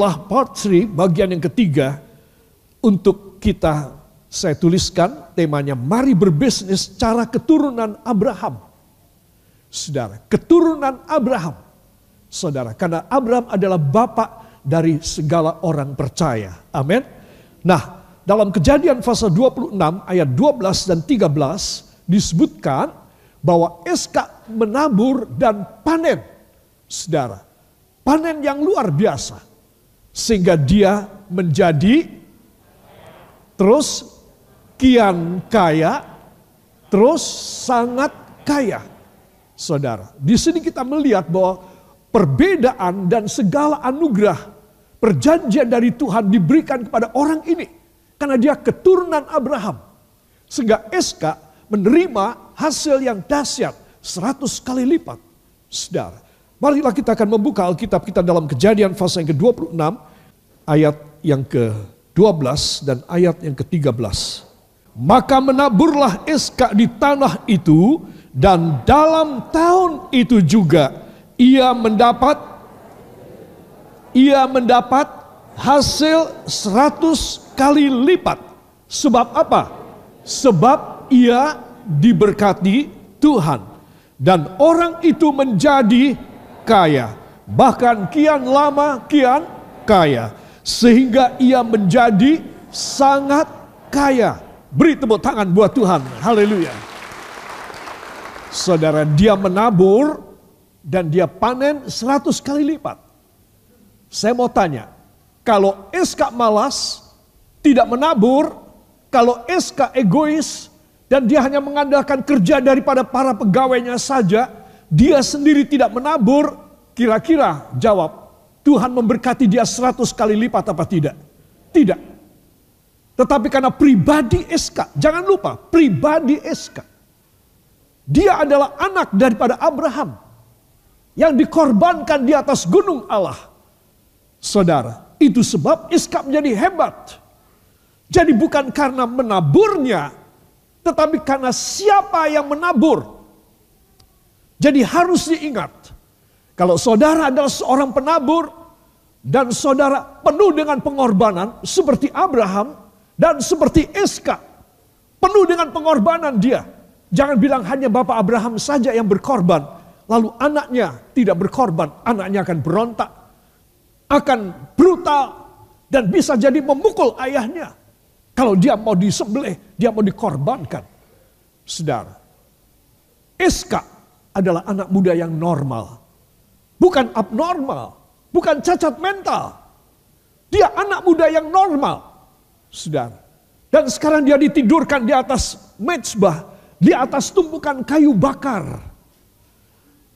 inilah part 3, bagian yang ketiga untuk kita saya tuliskan temanya mari berbisnis cara keturunan Abraham. Saudara, keturunan Abraham. Saudara, karena Abraham adalah bapak dari segala orang percaya. Amin. Nah, dalam kejadian pasal 26 ayat 12 dan 13 disebutkan bahwa Eska menabur dan panen. Saudara, panen yang luar biasa. Sehingga dia menjadi terus kian kaya, terus sangat kaya. Saudara, di sini kita melihat bahwa perbedaan dan segala anugerah perjanjian dari Tuhan diberikan kepada orang ini karena dia keturunan Abraham. Sehingga Eska menerima hasil yang dahsyat. Seratus kali lipat. Saudara. Marilah kita akan membuka Alkitab kita dalam kejadian pasal yang ke-26. Ayat yang ke-12 dan ayat yang ke-13. Maka menaburlah Eska di tanah itu dan dalam tahun itu juga ia mendapat ia mendapat hasil seratus kali lipat. Sebab apa? Sebab ia diberkati Tuhan. Dan orang itu menjadi kaya. Bahkan kian lama kian kaya. Sehingga ia menjadi sangat kaya. Beri tepuk tangan buat Tuhan. Haleluya. Saudara dia menabur dan dia panen seratus kali lipat. Saya mau tanya, kalau Eska malas, tidak menabur, kalau SK egois dan dia hanya mengandalkan kerja daripada para pegawainya saja, dia sendiri tidak menabur, kira-kira jawab, Tuhan memberkati dia seratus kali lipat apa tidak? Tidak. Tetapi karena pribadi SK, jangan lupa pribadi SK. Dia adalah anak daripada Abraham yang dikorbankan di atas gunung Allah. Saudara, itu sebab Iska menjadi hebat. Jadi bukan karena menaburnya, tetapi karena siapa yang menabur. Jadi harus diingat, kalau saudara adalah seorang penabur dan saudara penuh dengan pengorbanan seperti Abraham dan seperti Eska, penuh dengan pengorbanan dia. Jangan bilang hanya Bapak Abraham saja yang berkorban, lalu anaknya tidak berkorban, anaknya akan berontak, akan brutal dan bisa jadi memukul ayahnya. Kalau dia mau disembelih, dia mau dikorbankan. Saudara, Eska adalah anak muda yang normal. Bukan abnormal, bukan cacat mental. Dia anak muda yang normal. Saudara. Dan sekarang dia ditidurkan di atas mezbah, di atas tumpukan kayu bakar.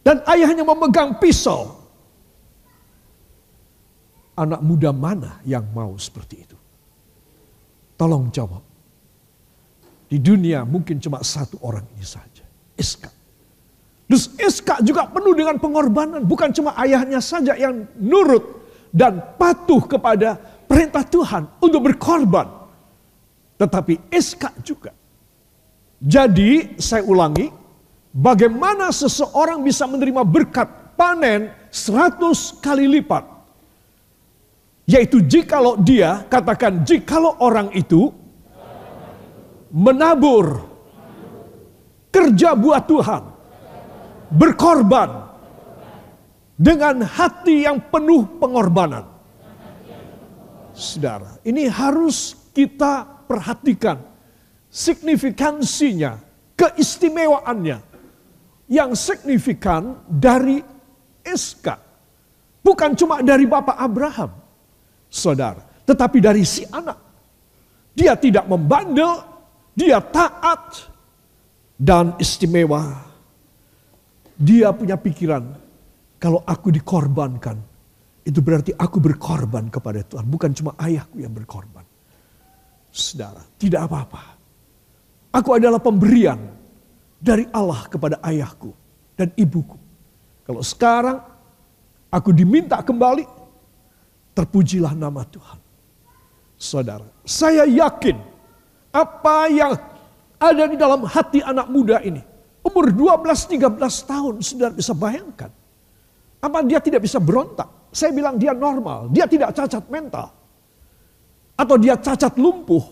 Dan ayahnya memegang pisau. Anak muda mana yang mau seperti itu? Tolong jawab. Di dunia mungkin cuma satu orang ini saja. Iska. Terus Iska juga penuh dengan pengorbanan. Bukan cuma ayahnya saja yang nurut dan patuh kepada perintah Tuhan untuk berkorban. Tetapi Iska juga. Jadi saya ulangi, bagaimana seseorang bisa menerima berkat panen seratus kali lipat yaitu jikalau dia, katakan jikalau orang itu menabur, kerja buat Tuhan, berkorban dengan hati yang penuh pengorbanan. Saudara, ini harus kita perhatikan signifikansinya, keistimewaannya yang signifikan dari Iska. Bukan cuma dari Bapak Abraham, saudara. Tetapi dari si anak. Dia tidak membandel, dia taat, dan istimewa. Dia punya pikiran, kalau aku dikorbankan, itu berarti aku berkorban kepada Tuhan. Bukan cuma ayahku yang berkorban. Saudara, tidak apa-apa. Aku adalah pemberian dari Allah kepada ayahku dan ibuku. Kalau sekarang aku diminta kembali, Terpujilah nama Tuhan. Saudara, saya yakin apa yang ada di dalam hati anak muda ini. Umur 12-13 tahun, saudara bisa bayangkan. Apa dia tidak bisa berontak? Saya bilang dia normal, dia tidak cacat mental. Atau dia cacat lumpuh.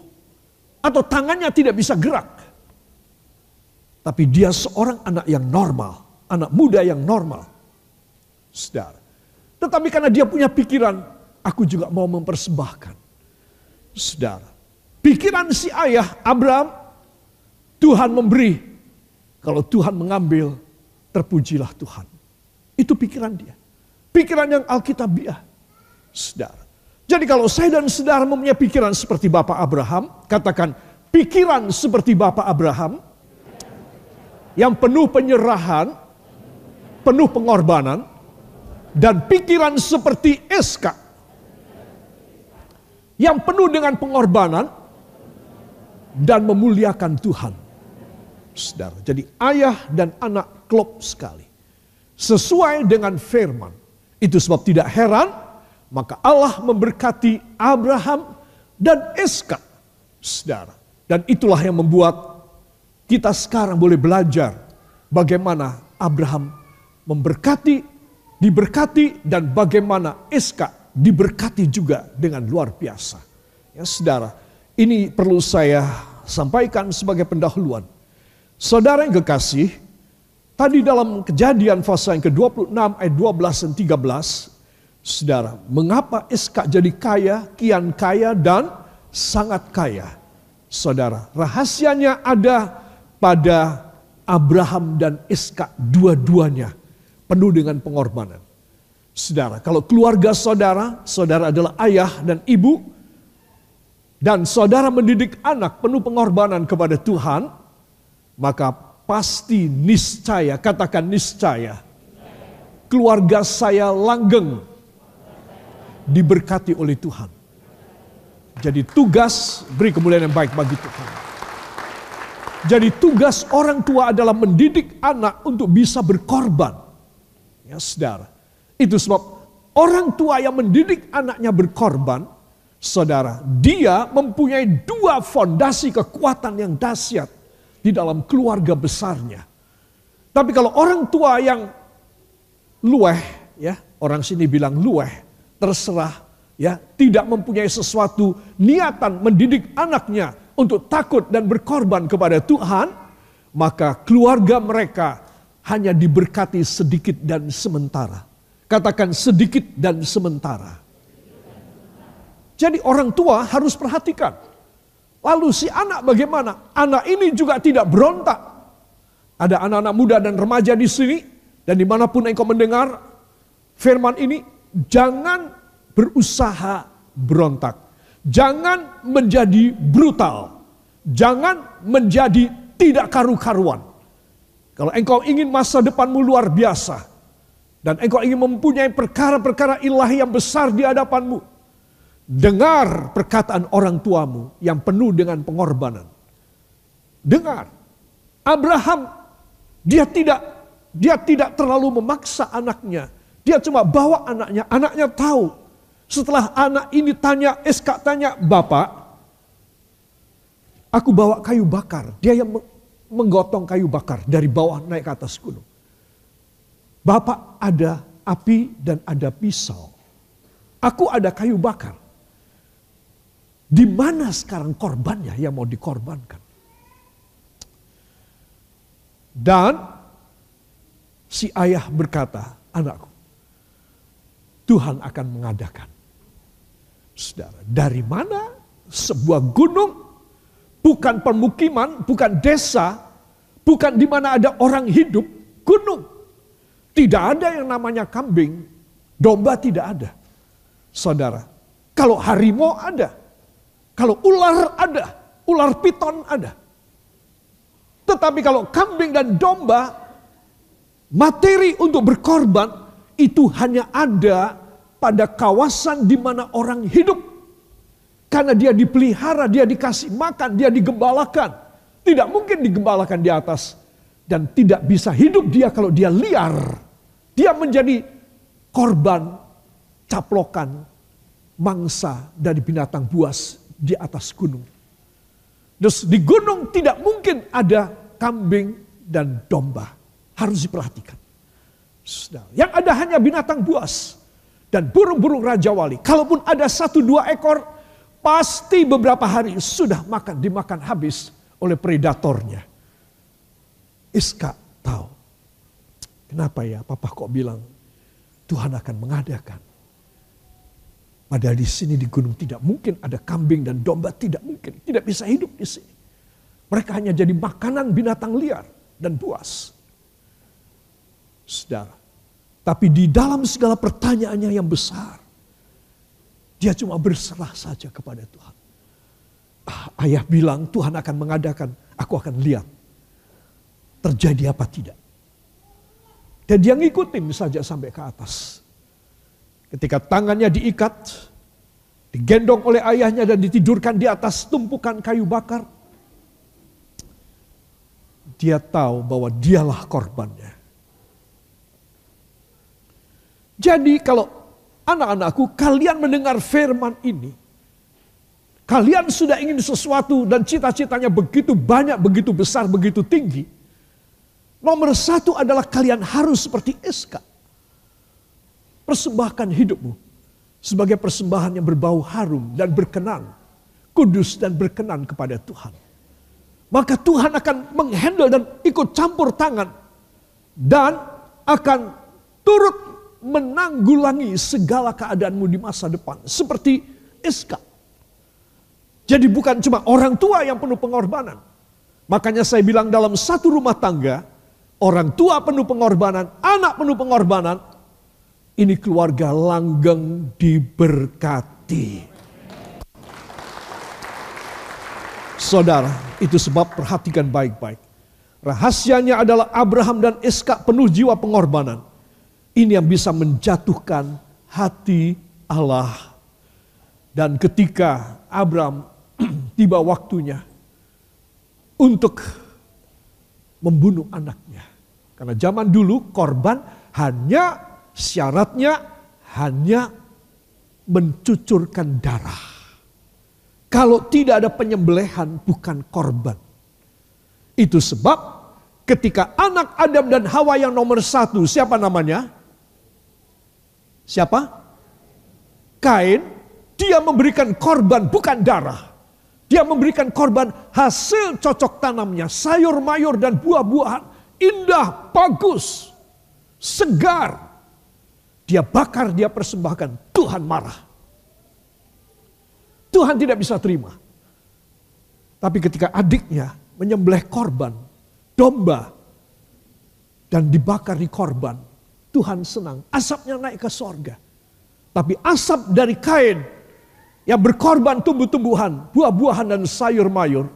Atau tangannya tidak bisa gerak. Tapi dia seorang anak yang normal, anak muda yang normal. Saudara. Tetapi karena dia punya pikiran, aku juga mau mempersembahkan. Saudara. Pikiran si ayah Abraham, Tuhan memberi. Kalau Tuhan mengambil, terpujilah Tuhan. Itu pikiran dia. Pikiran yang Alkitabiah. Saudara. Jadi kalau saya dan saudara mempunyai pikiran seperti Bapak Abraham, katakan pikiran seperti Bapak Abraham, yang penuh penyerahan, penuh pengorbanan, dan pikiran seperti Eska, yang penuh dengan pengorbanan, dan memuliakan Tuhan. Saudara, jadi ayah dan anak klop sekali. Sesuai dengan firman. Itu sebab tidak heran maka Allah memberkati Abraham dan Eska. Saudara. Dan itulah yang membuat kita sekarang boleh belajar bagaimana Abraham memberkati, diberkati, dan bagaimana Eska diberkati juga dengan luar biasa. Ya saudara, ini perlu saya sampaikan sebagai pendahuluan. Saudara yang kekasih, tadi dalam kejadian pasal yang ke-26 ayat 12 dan 13, Saudara, mengapa Iska jadi kaya, kian kaya dan sangat kaya? Saudara, rahasianya ada pada Abraham dan Iska dua-duanya penuh dengan pengorbanan. Saudara, kalau keluarga saudara, saudara adalah ayah dan ibu, dan saudara mendidik anak penuh pengorbanan kepada Tuhan, maka pasti niscaya, katakan niscaya, keluarga saya langgeng diberkati oleh Tuhan. Jadi tugas beri kemuliaan yang baik bagi Tuhan. Jadi tugas orang tua adalah mendidik anak untuk bisa berkorban. Ya saudara. Itu sebab orang tua yang mendidik anaknya berkorban, saudara, dia mempunyai dua fondasi kekuatan yang dahsyat di dalam keluarga besarnya. Tapi kalau orang tua yang lueh, ya orang sini bilang lueh, terserah ya tidak mempunyai sesuatu niatan mendidik anaknya untuk takut dan berkorban kepada Tuhan, maka keluarga mereka hanya diberkati sedikit dan sementara. Katakan sedikit dan sementara. Jadi orang tua harus perhatikan. Lalu si anak bagaimana? Anak ini juga tidak berontak. Ada anak-anak muda dan remaja di sini. Dan di mana pun engkau mendengar firman ini, jangan berusaha berontak. Jangan menjadi brutal. Jangan menjadi tidak karu-karuan. Kalau engkau ingin masa depanmu luar biasa. Dan engkau ingin mempunyai perkara-perkara ilahi yang besar di hadapanmu. Dengar perkataan orang tuamu yang penuh dengan pengorbanan. Dengar. Abraham dia tidak dia tidak terlalu memaksa anaknya dia cuma bawa anaknya, anaknya tahu. Setelah anak ini tanya, Eska tanya, Bapak, aku bawa kayu bakar. Dia yang menggotong kayu bakar dari bawah naik ke atas gunung. Bapak ada api dan ada pisau. Aku ada kayu bakar. Di mana sekarang korbannya yang mau dikorbankan? Dan si ayah berkata, anakku, Tuhan akan mengadakan. Saudara, dari mana sebuah gunung, bukan permukiman, bukan desa, bukan di mana ada orang hidup, gunung. Tidak ada yang namanya kambing, domba tidak ada. Saudara, kalau harimau ada, kalau ular ada, ular piton ada. Tetapi kalau kambing dan domba, materi untuk berkorban itu hanya ada pada kawasan di mana orang hidup. Karena dia dipelihara, dia dikasih makan, dia digembalakan. Tidak mungkin digembalakan di atas. Dan tidak bisa hidup dia kalau dia liar. Dia menjadi korban caplokan mangsa dari binatang buas di atas gunung. Terus di gunung tidak mungkin ada kambing dan domba. Harus diperhatikan. Yang ada hanya binatang buas. dan burung-burung Raja Wali. Kalaupun ada satu dua ekor, pasti beberapa hari sudah makan dimakan habis oleh predatornya. Iska tahu. Kenapa ya papa kok bilang Tuhan akan mengadakan. Padahal di sini di gunung tidak mungkin ada kambing dan domba tidak mungkin. Tidak bisa hidup di sini. Mereka hanya jadi makanan binatang liar dan buas. Saudara, tapi di dalam segala pertanyaannya yang besar, dia cuma berserah saja kepada Tuhan. Ah, ayah bilang Tuhan akan mengadakan, aku akan lihat terjadi apa tidak. Dan dia ngikutin saja sampai ke atas. Ketika tangannya diikat, digendong oleh ayahnya dan ditidurkan di atas tumpukan kayu bakar, dia tahu bahwa dialah korbannya. Jadi kalau anak-anakku kalian mendengar firman ini. Kalian sudah ingin sesuatu dan cita-citanya begitu banyak, begitu besar, begitu tinggi. Nomor satu adalah kalian harus seperti Eska. Persembahkan hidupmu sebagai persembahan yang berbau harum dan berkenan. Kudus dan berkenan kepada Tuhan. Maka Tuhan akan menghandle dan ikut campur tangan. Dan akan turut menanggulangi segala keadaanmu di masa depan. Seperti Iska. Jadi bukan cuma orang tua yang penuh pengorbanan. Makanya saya bilang dalam satu rumah tangga, orang tua penuh pengorbanan, anak penuh pengorbanan, ini keluarga langgeng diberkati. Saudara, itu sebab perhatikan baik-baik. Rahasianya adalah Abraham dan Iska penuh jiwa pengorbanan. Ini yang bisa menjatuhkan hati Allah. Dan ketika Abram tiba waktunya untuk membunuh anaknya. Karena zaman dulu korban hanya syaratnya hanya mencucurkan darah. Kalau tidak ada penyembelihan bukan korban. Itu sebab ketika anak Adam dan Hawa yang nomor satu siapa namanya? Siapa? Kain, dia memberikan korban bukan darah. Dia memberikan korban hasil cocok tanamnya, sayur mayur dan buah-buahan. Indah, bagus, segar. Dia bakar, dia persembahkan. Tuhan marah. Tuhan tidak bisa terima. Tapi ketika adiknya menyembelih korban, domba, dan dibakar di korban, Tuhan senang. Asapnya naik ke sorga. Tapi asap dari kain yang berkorban tumbuh-tumbuhan, buah-buahan dan sayur mayur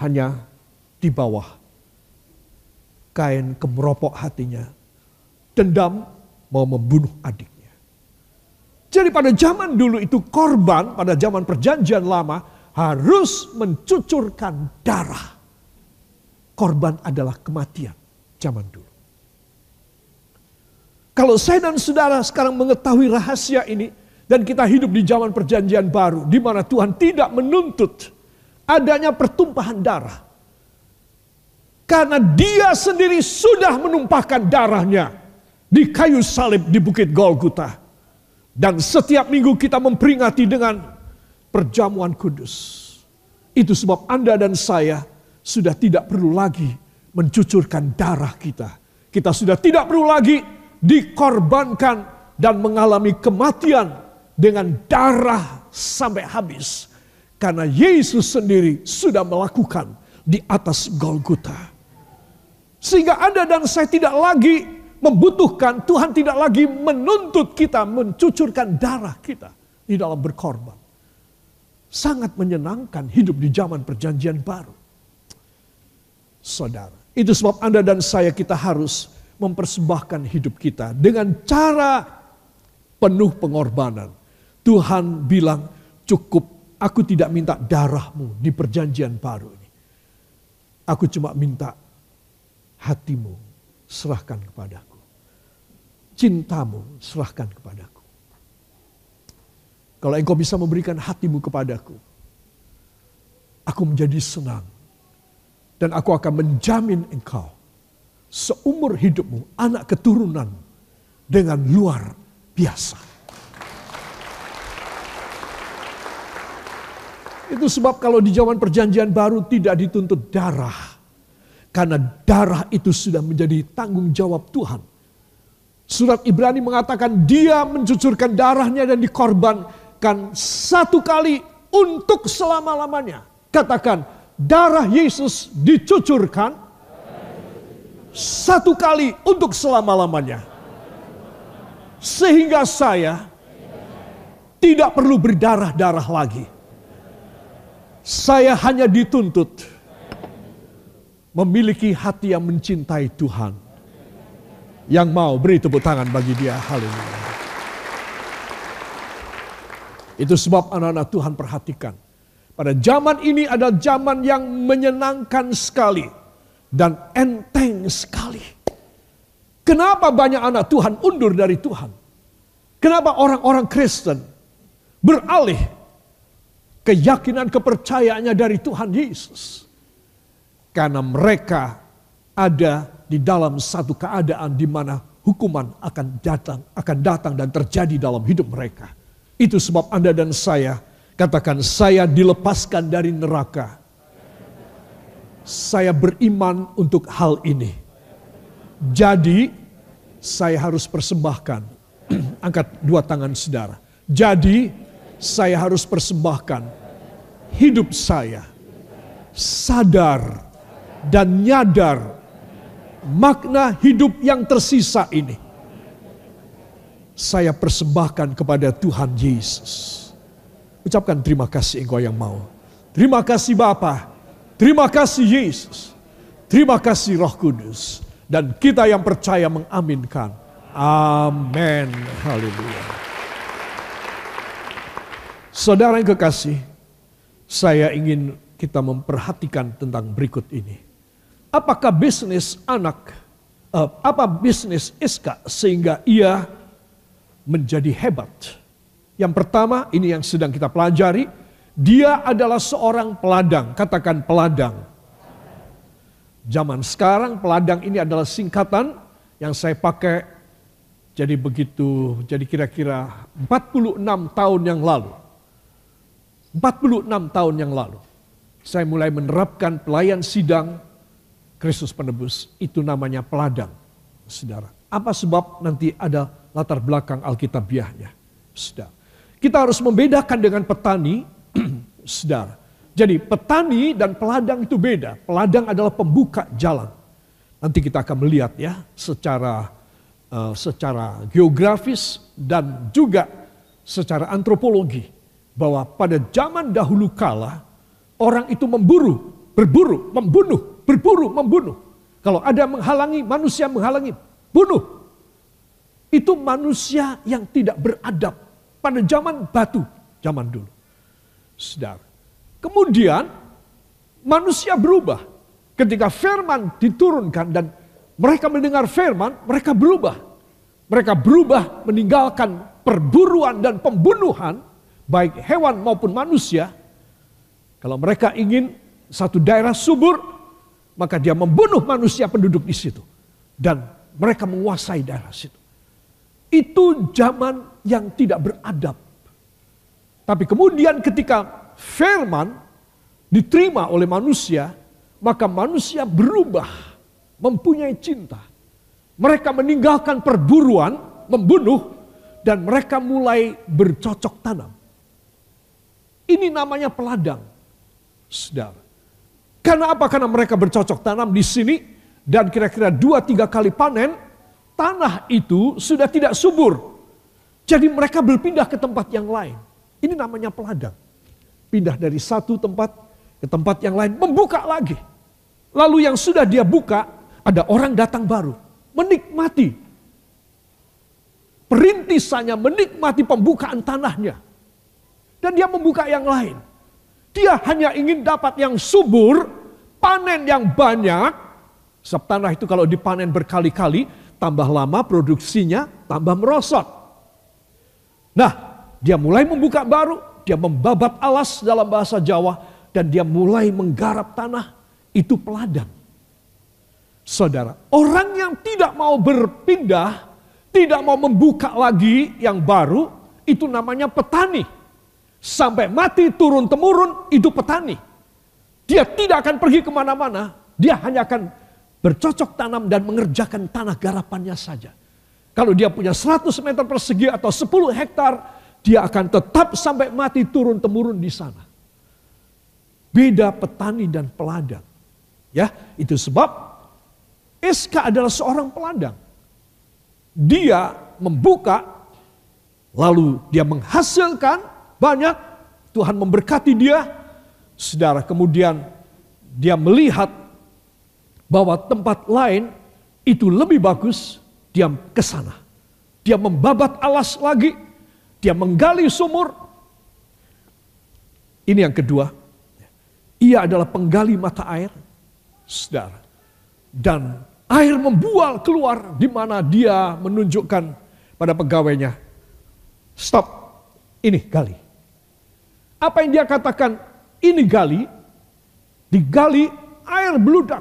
hanya di bawah kain kemeropok hatinya. Dendam mau membunuh adiknya. Jadi pada zaman dulu itu korban, pada zaman perjanjian lama harus mencucurkan darah. Korban adalah kematian zaman dulu. Kalau saya dan saudara sekarang mengetahui rahasia ini dan kita hidup di zaman perjanjian baru di mana Tuhan tidak menuntut adanya pertumpahan darah. Karena dia sendiri sudah menumpahkan darahnya di kayu salib di Bukit Golgota. Dan setiap minggu kita memperingati dengan perjamuan kudus. Itu sebab Anda dan saya sudah tidak perlu lagi mencucurkan darah kita. Kita sudah tidak perlu lagi dikorbankan dan mengalami kematian dengan darah sampai habis. Karena Yesus sendiri sudah melakukan di atas Golgota. Sehingga Anda dan saya tidak lagi membutuhkan, Tuhan tidak lagi menuntut kita mencucurkan darah kita di dalam berkorban. Sangat menyenangkan hidup di zaman perjanjian baru. Saudara, itu sebab Anda dan saya kita harus mempersembahkan hidup kita dengan cara penuh pengorbanan. Tuhan bilang, cukup aku tidak minta darahmu di perjanjian baru ini. Aku cuma minta hatimu serahkan kepadaku. Cintamu serahkan kepadaku. Kalau engkau bisa memberikan hatimu kepadaku, aku menjadi senang. Dan aku akan menjamin engkau seumur hidupmu, anak keturunan dengan luar biasa. Itu sebab kalau di zaman perjanjian baru tidak dituntut darah. Karena darah itu sudah menjadi tanggung jawab Tuhan. Surat Ibrani mengatakan dia mencucurkan darahnya dan dikorbankan satu kali untuk selama-lamanya. Katakan darah Yesus dicucurkan satu kali untuk selama-lamanya. Sehingga saya tidak perlu berdarah-darah lagi. Saya hanya dituntut memiliki hati yang mencintai Tuhan. Yang mau beri tepuk tangan bagi dia. Haleluya. Itu sebab anak-anak Tuhan perhatikan. Pada zaman ini ada zaman yang menyenangkan sekali. Dan enteng sekali. Kenapa banyak anak Tuhan undur dari Tuhan? Kenapa orang-orang Kristen beralih keyakinan kepercayaannya dari Tuhan Yesus? Karena mereka ada di dalam satu keadaan di mana hukuman akan datang, akan datang dan terjadi dalam hidup mereka. Itu sebab Anda dan saya katakan saya dilepaskan dari neraka. Saya beriman untuk hal ini. Jadi saya harus persembahkan. Angkat dua tangan saudara. Jadi saya harus persembahkan hidup saya sadar dan nyadar makna hidup yang tersisa ini. Saya persembahkan kepada Tuhan Yesus. Ucapkan terima kasih engkau yang mau. Terima kasih Bapa. Terima kasih Yesus. Terima kasih Roh Kudus. Dan kita yang percaya mengaminkan. Amin. Haleluya. Saudara yang kekasih, saya ingin kita memperhatikan tentang berikut ini. Apakah bisnis anak, uh, apa bisnis Iska sehingga ia menjadi hebat? Yang pertama, ini yang sedang kita pelajari, dia adalah seorang peladang, katakan peladang. Zaman sekarang peladang ini adalah singkatan yang saya pakai jadi begitu, jadi kira-kira 46 tahun yang lalu. 46 tahun yang lalu. Saya mulai menerapkan pelayan sidang Kristus penebus itu namanya peladang, saudara. Apa sebab nanti ada latar belakang Alkitabiahnya, saudara. Kita harus membedakan dengan petani, saudara. Jadi petani dan peladang itu beda. Peladang adalah pembuka jalan. Nanti kita akan melihat ya secara uh, secara geografis dan juga secara antropologi bahwa pada zaman dahulu kala orang itu memburu, berburu, membunuh berburu, membunuh. Kalau ada menghalangi, manusia menghalangi, bunuh. Itu manusia yang tidak beradab pada zaman batu, zaman dulu. Saudara. Kemudian manusia berubah. Ketika firman diturunkan dan mereka mendengar firman, mereka berubah. Mereka berubah meninggalkan perburuan dan pembunuhan, baik hewan maupun manusia. Kalau mereka ingin satu daerah subur, maka dia membunuh manusia penduduk di situ. Dan mereka menguasai daerah situ. Itu zaman yang tidak beradab. Tapi kemudian ketika firman diterima oleh manusia, maka manusia berubah, mempunyai cinta. Mereka meninggalkan perburuan, membunuh, dan mereka mulai bercocok tanam. Ini namanya peladang. Saudara. Karena apa? Karena mereka bercocok tanam di sini dan kira-kira dua tiga kali panen, tanah itu sudah tidak subur. Jadi mereka berpindah ke tempat yang lain. Ini namanya peladang. Pindah dari satu tempat ke tempat yang lain, membuka lagi. Lalu yang sudah dia buka, ada orang datang baru. Menikmati. Perintisannya menikmati pembukaan tanahnya. Dan dia membuka yang lain. Dia hanya ingin dapat yang subur, panen yang banyak. Sebab tanah itu kalau dipanen berkali-kali, tambah lama produksinya, tambah merosot. Nah, dia mulai membuka baru, dia membabat alas dalam bahasa Jawa, dan dia mulai menggarap tanah, itu peladang. Saudara, orang yang tidak mau berpindah tidak mau membuka lagi yang baru, itu namanya petani. Sampai mati turun-temurun, itu petani. Dia tidak akan pergi ke mana-mana, dia hanya akan bercocok tanam dan mengerjakan tanah garapannya saja. Kalau dia punya 100 meter persegi atau 10 hektar, dia akan tetap sampai mati turun-temurun di sana. Beda petani dan peladang. Ya, itu sebab Eska adalah seorang peladang. Dia membuka, lalu dia menghasilkan banyak, Tuhan memberkati dia. Saudara, kemudian dia melihat bahwa tempat lain itu lebih bagus, dia ke sana. Dia membabat alas lagi, dia menggali sumur. Ini yang kedua, ia adalah penggali mata air, saudara. Dan air membual keluar di mana dia menunjukkan pada pegawainya, stop, ini gali. Apa yang dia katakan, ini gali, digali air beludak.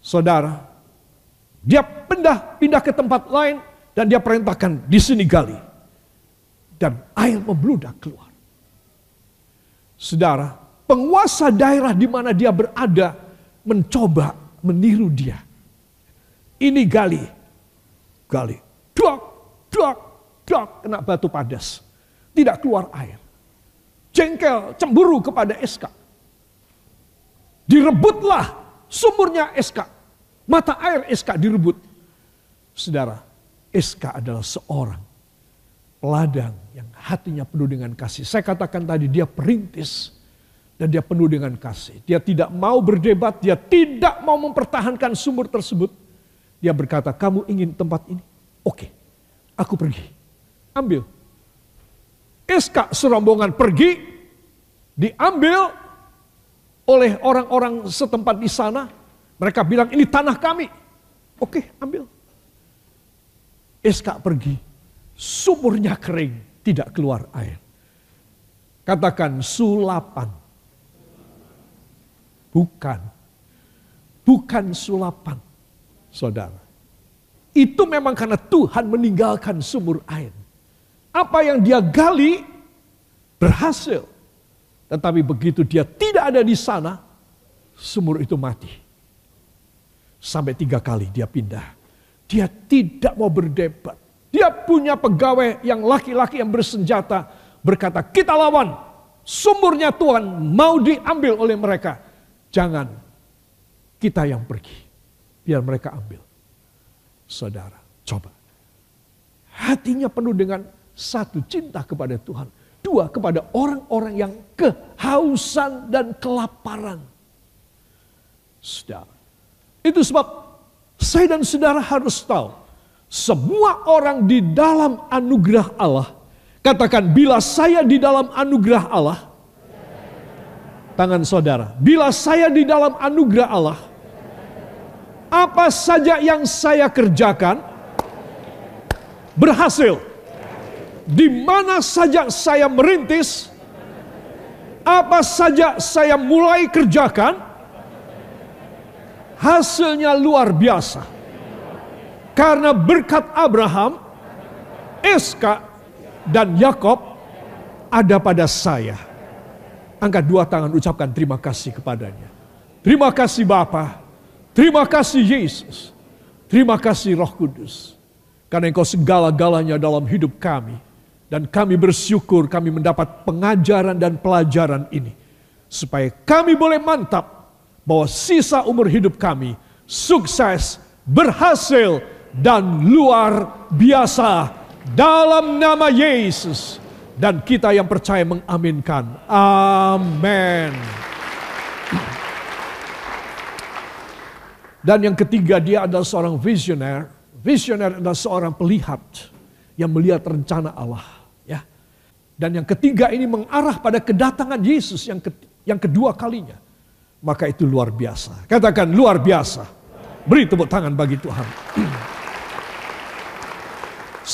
Saudara, dia pindah pindah ke tempat lain dan dia perintahkan di sini gali. Dan air membludak keluar. Saudara, penguasa daerah di mana dia berada mencoba meniru dia. Ini gali, gali, dok, dok, dok, kena batu padas. Tidak keluar air. Jengkel, cemburu kepada Eska. Direbutlah sumurnya Eska. Mata air Eska direbut. Saudara, Eska adalah seorang peladang yang hatinya penuh dengan kasih. Saya katakan tadi dia perintis dan dia penuh dengan kasih. Dia tidak mau berdebat, dia tidak mau mempertahankan sumur tersebut. Dia berkata, kamu ingin tempat ini? Oke, aku pergi. Ambil. Eska serombongan pergi, diambil oleh orang-orang setempat di sana. Mereka bilang, ini tanah kami. Oke, ambil. Eska pergi, sumurnya kering, tidak keluar air. Katakan sulapan. Bukan. Bukan sulapan. Saudara. Itu memang karena Tuhan meninggalkan sumur air. Apa yang dia gali berhasil. Tetapi begitu dia tidak ada di sana, sumur itu mati. Sampai tiga kali dia pindah. Dia tidak mau berdebat. Dia punya pegawai yang laki-laki yang bersenjata berkata, kita lawan. Sumurnya Tuhan mau diambil oleh mereka. Jangan kita yang pergi. Biar mereka ambil. Saudara, coba. Hatinya penuh dengan satu, cinta kepada Tuhan. Dua, kepada orang-orang yang kehausan dan kelaparan. Saudara. Itu sebab saya dan saudara harus tahu semua orang di dalam anugerah Allah. Katakan, bila saya di dalam anugerah Allah, tangan saudara, bila saya di dalam anugerah Allah, apa saja yang saya kerjakan berhasil. Di mana saja saya merintis, apa saja saya mulai kerjakan, hasilnya luar biasa karena berkat Abraham, Eska dan Yakob ada pada saya. Angkat dua tangan ucapkan terima kasih kepadanya. Terima kasih Bapa. Terima kasih Yesus. Terima kasih Roh Kudus. Karena engkau segala-galanya dalam hidup kami. Dan kami bersyukur kami mendapat pengajaran dan pelajaran ini. Supaya kami boleh mantap bahwa sisa umur hidup kami sukses, berhasil, dan luar biasa dalam nama Yesus dan kita yang percaya mengaminkan. Amin. Dan yang ketiga dia adalah seorang visioner. Visioner adalah seorang pelihat yang melihat rencana Allah. Dan yang ketiga ini mengarah pada kedatangan Yesus yang ke, yang kedua kalinya. Maka itu luar biasa. Katakan luar biasa. Beri tepuk tangan bagi Tuhan.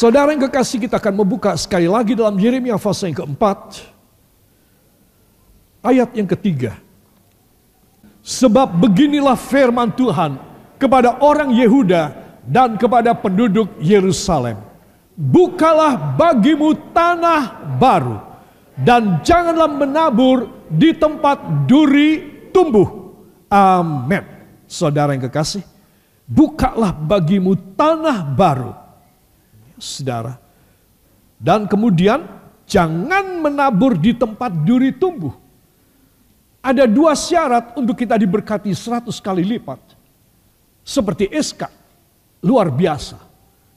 Saudara yang kekasih kita akan membuka sekali lagi dalam Yeremia pasal yang keempat. Ayat yang ketiga. Sebab beginilah firman Tuhan kepada orang Yehuda dan kepada penduduk Yerusalem, bukalah bagimu tanah baru dan janganlah menabur di tempat duri tumbuh. Amin. Saudara yang kekasih, bukalah bagimu tanah baru. Saudara. Dan kemudian jangan menabur di tempat duri tumbuh. Ada dua syarat untuk kita diberkati seratus kali lipat. Seperti Eska, luar biasa.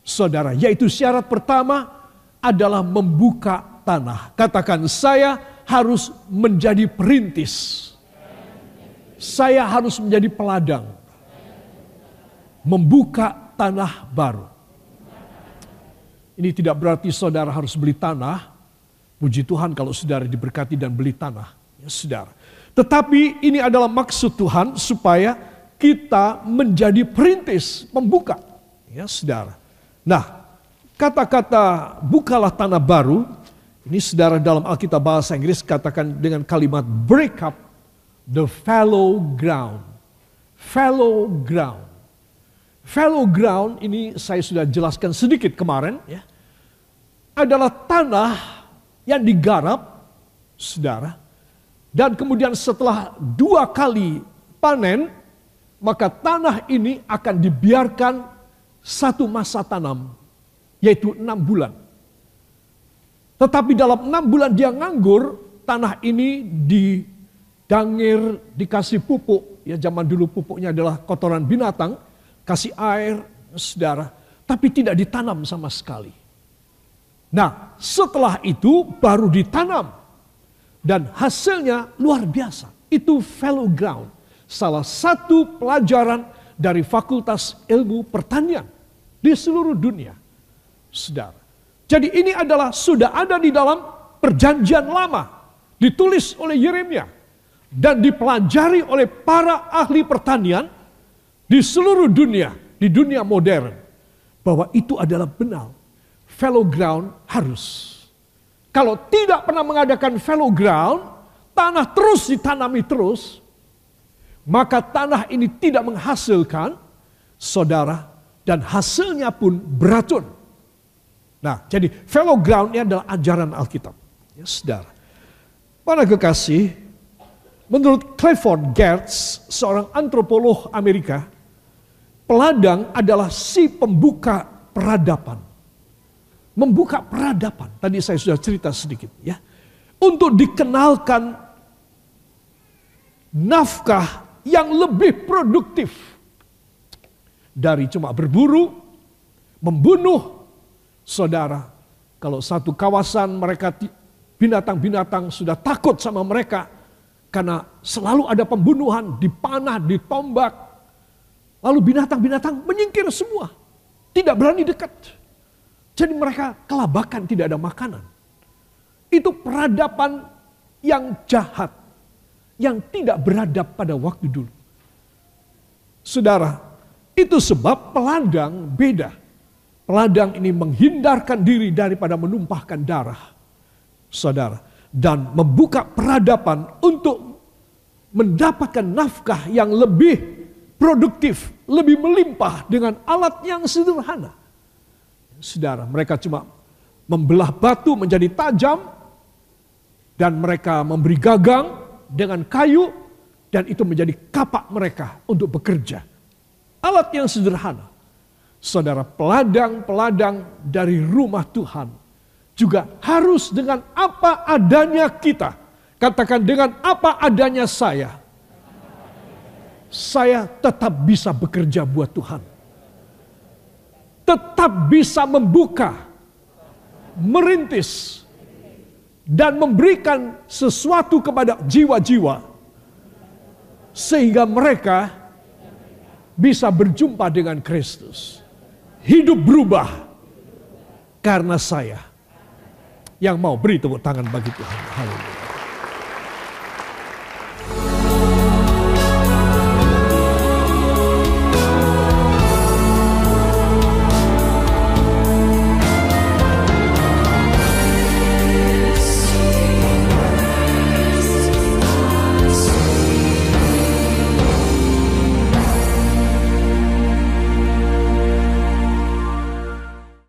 Saudara, yaitu syarat pertama adalah membuka tanah. Katakan, saya harus menjadi perintis. Saya harus menjadi peladang. Membuka tanah baru. Ini tidak berarti saudara harus beli tanah. Puji Tuhan kalau saudara diberkati dan beli tanah. Ya saudara. Tetapi ini adalah maksud Tuhan supaya kita menjadi perintis, membuka. Ya saudara. Nah, kata-kata bukalah tanah baru, ini saudara dalam Alkitab bahasa Inggris katakan dengan kalimat break up the fallow ground. Fallow ground. Fallow ground ini saya sudah jelaskan sedikit kemarin ya. Adalah tanah yang digarap, saudara, dan kemudian setelah dua kali panen, maka tanah ini akan dibiarkan satu masa tanam, yaitu enam bulan. Tetapi dalam enam bulan dia nganggur, tanah ini didangir, dikasih pupuk. Ya zaman dulu pupuknya adalah kotoran binatang, kasih air, saudara. Tapi tidak ditanam sama sekali. Nah setelah itu baru ditanam dan hasilnya luar biasa. Itu fellow ground. Salah satu pelajaran dari Fakultas Ilmu Pertanian di seluruh dunia. Saudara. Jadi ini adalah sudah ada di dalam perjanjian lama. Ditulis oleh Yeremia. Dan dipelajari oleh para ahli pertanian di seluruh dunia. Di dunia modern. Bahwa itu adalah benar. Fellow ground harus kalau tidak pernah mengadakan fellow ground, tanah terus ditanami terus, maka tanah ini tidak menghasilkan saudara dan hasilnya pun beracun. Nah, jadi fellow ground ini adalah ajaran Alkitab. Ya, saudara. Para kekasih, menurut Clifford Gertz, seorang antropolog Amerika, peladang adalah si pembuka peradaban membuka peradaban. Tadi saya sudah cerita sedikit ya. Untuk dikenalkan nafkah yang lebih produktif dari cuma berburu, membunuh saudara. Kalau satu kawasan mereka binatang-binatang sudah takut sama mereka karena selalu ada pembunuhan, dipanah, ditombak. Lalu binatang-binatang menyingkir semua. Tidak berani dekat. Jadi mereka kelabakan tidak ada makanan. Itu peradaban yang jahat. Yang tidak beradab pada waktu dulu. Saudara, itu sebab peladang beda. Peladang ini menghindarkan diri daripada menumpahkan darah. Saudara, dan membuka peradaban untuk mendapatkan nafkah yang lebih produktif, lebih melimpah dengan alat yang sederhana. Saudara, mereka cuma membelah batu menjadi tajam dan mereka memberi gagang dengan kayu dan itu menjadi kapak mereka untuk bekerja. Alat yang sederhana. Saudara, peladang-peladang dari rumah Tuhan juga harus dengan apa adanya kita. Katakan dengan apa adanya saya. Saya tetap bisa bekerja buat Tuhan tetap bisa membuka, merintis, dan memberikan sesuatu kepada jiwa-jiwa, sehingga mereka bisa berjumpa dengan Kristus. Hidup berubah karena saya yang mau beri tepuk tangan bagi Tuhan. Haleluya.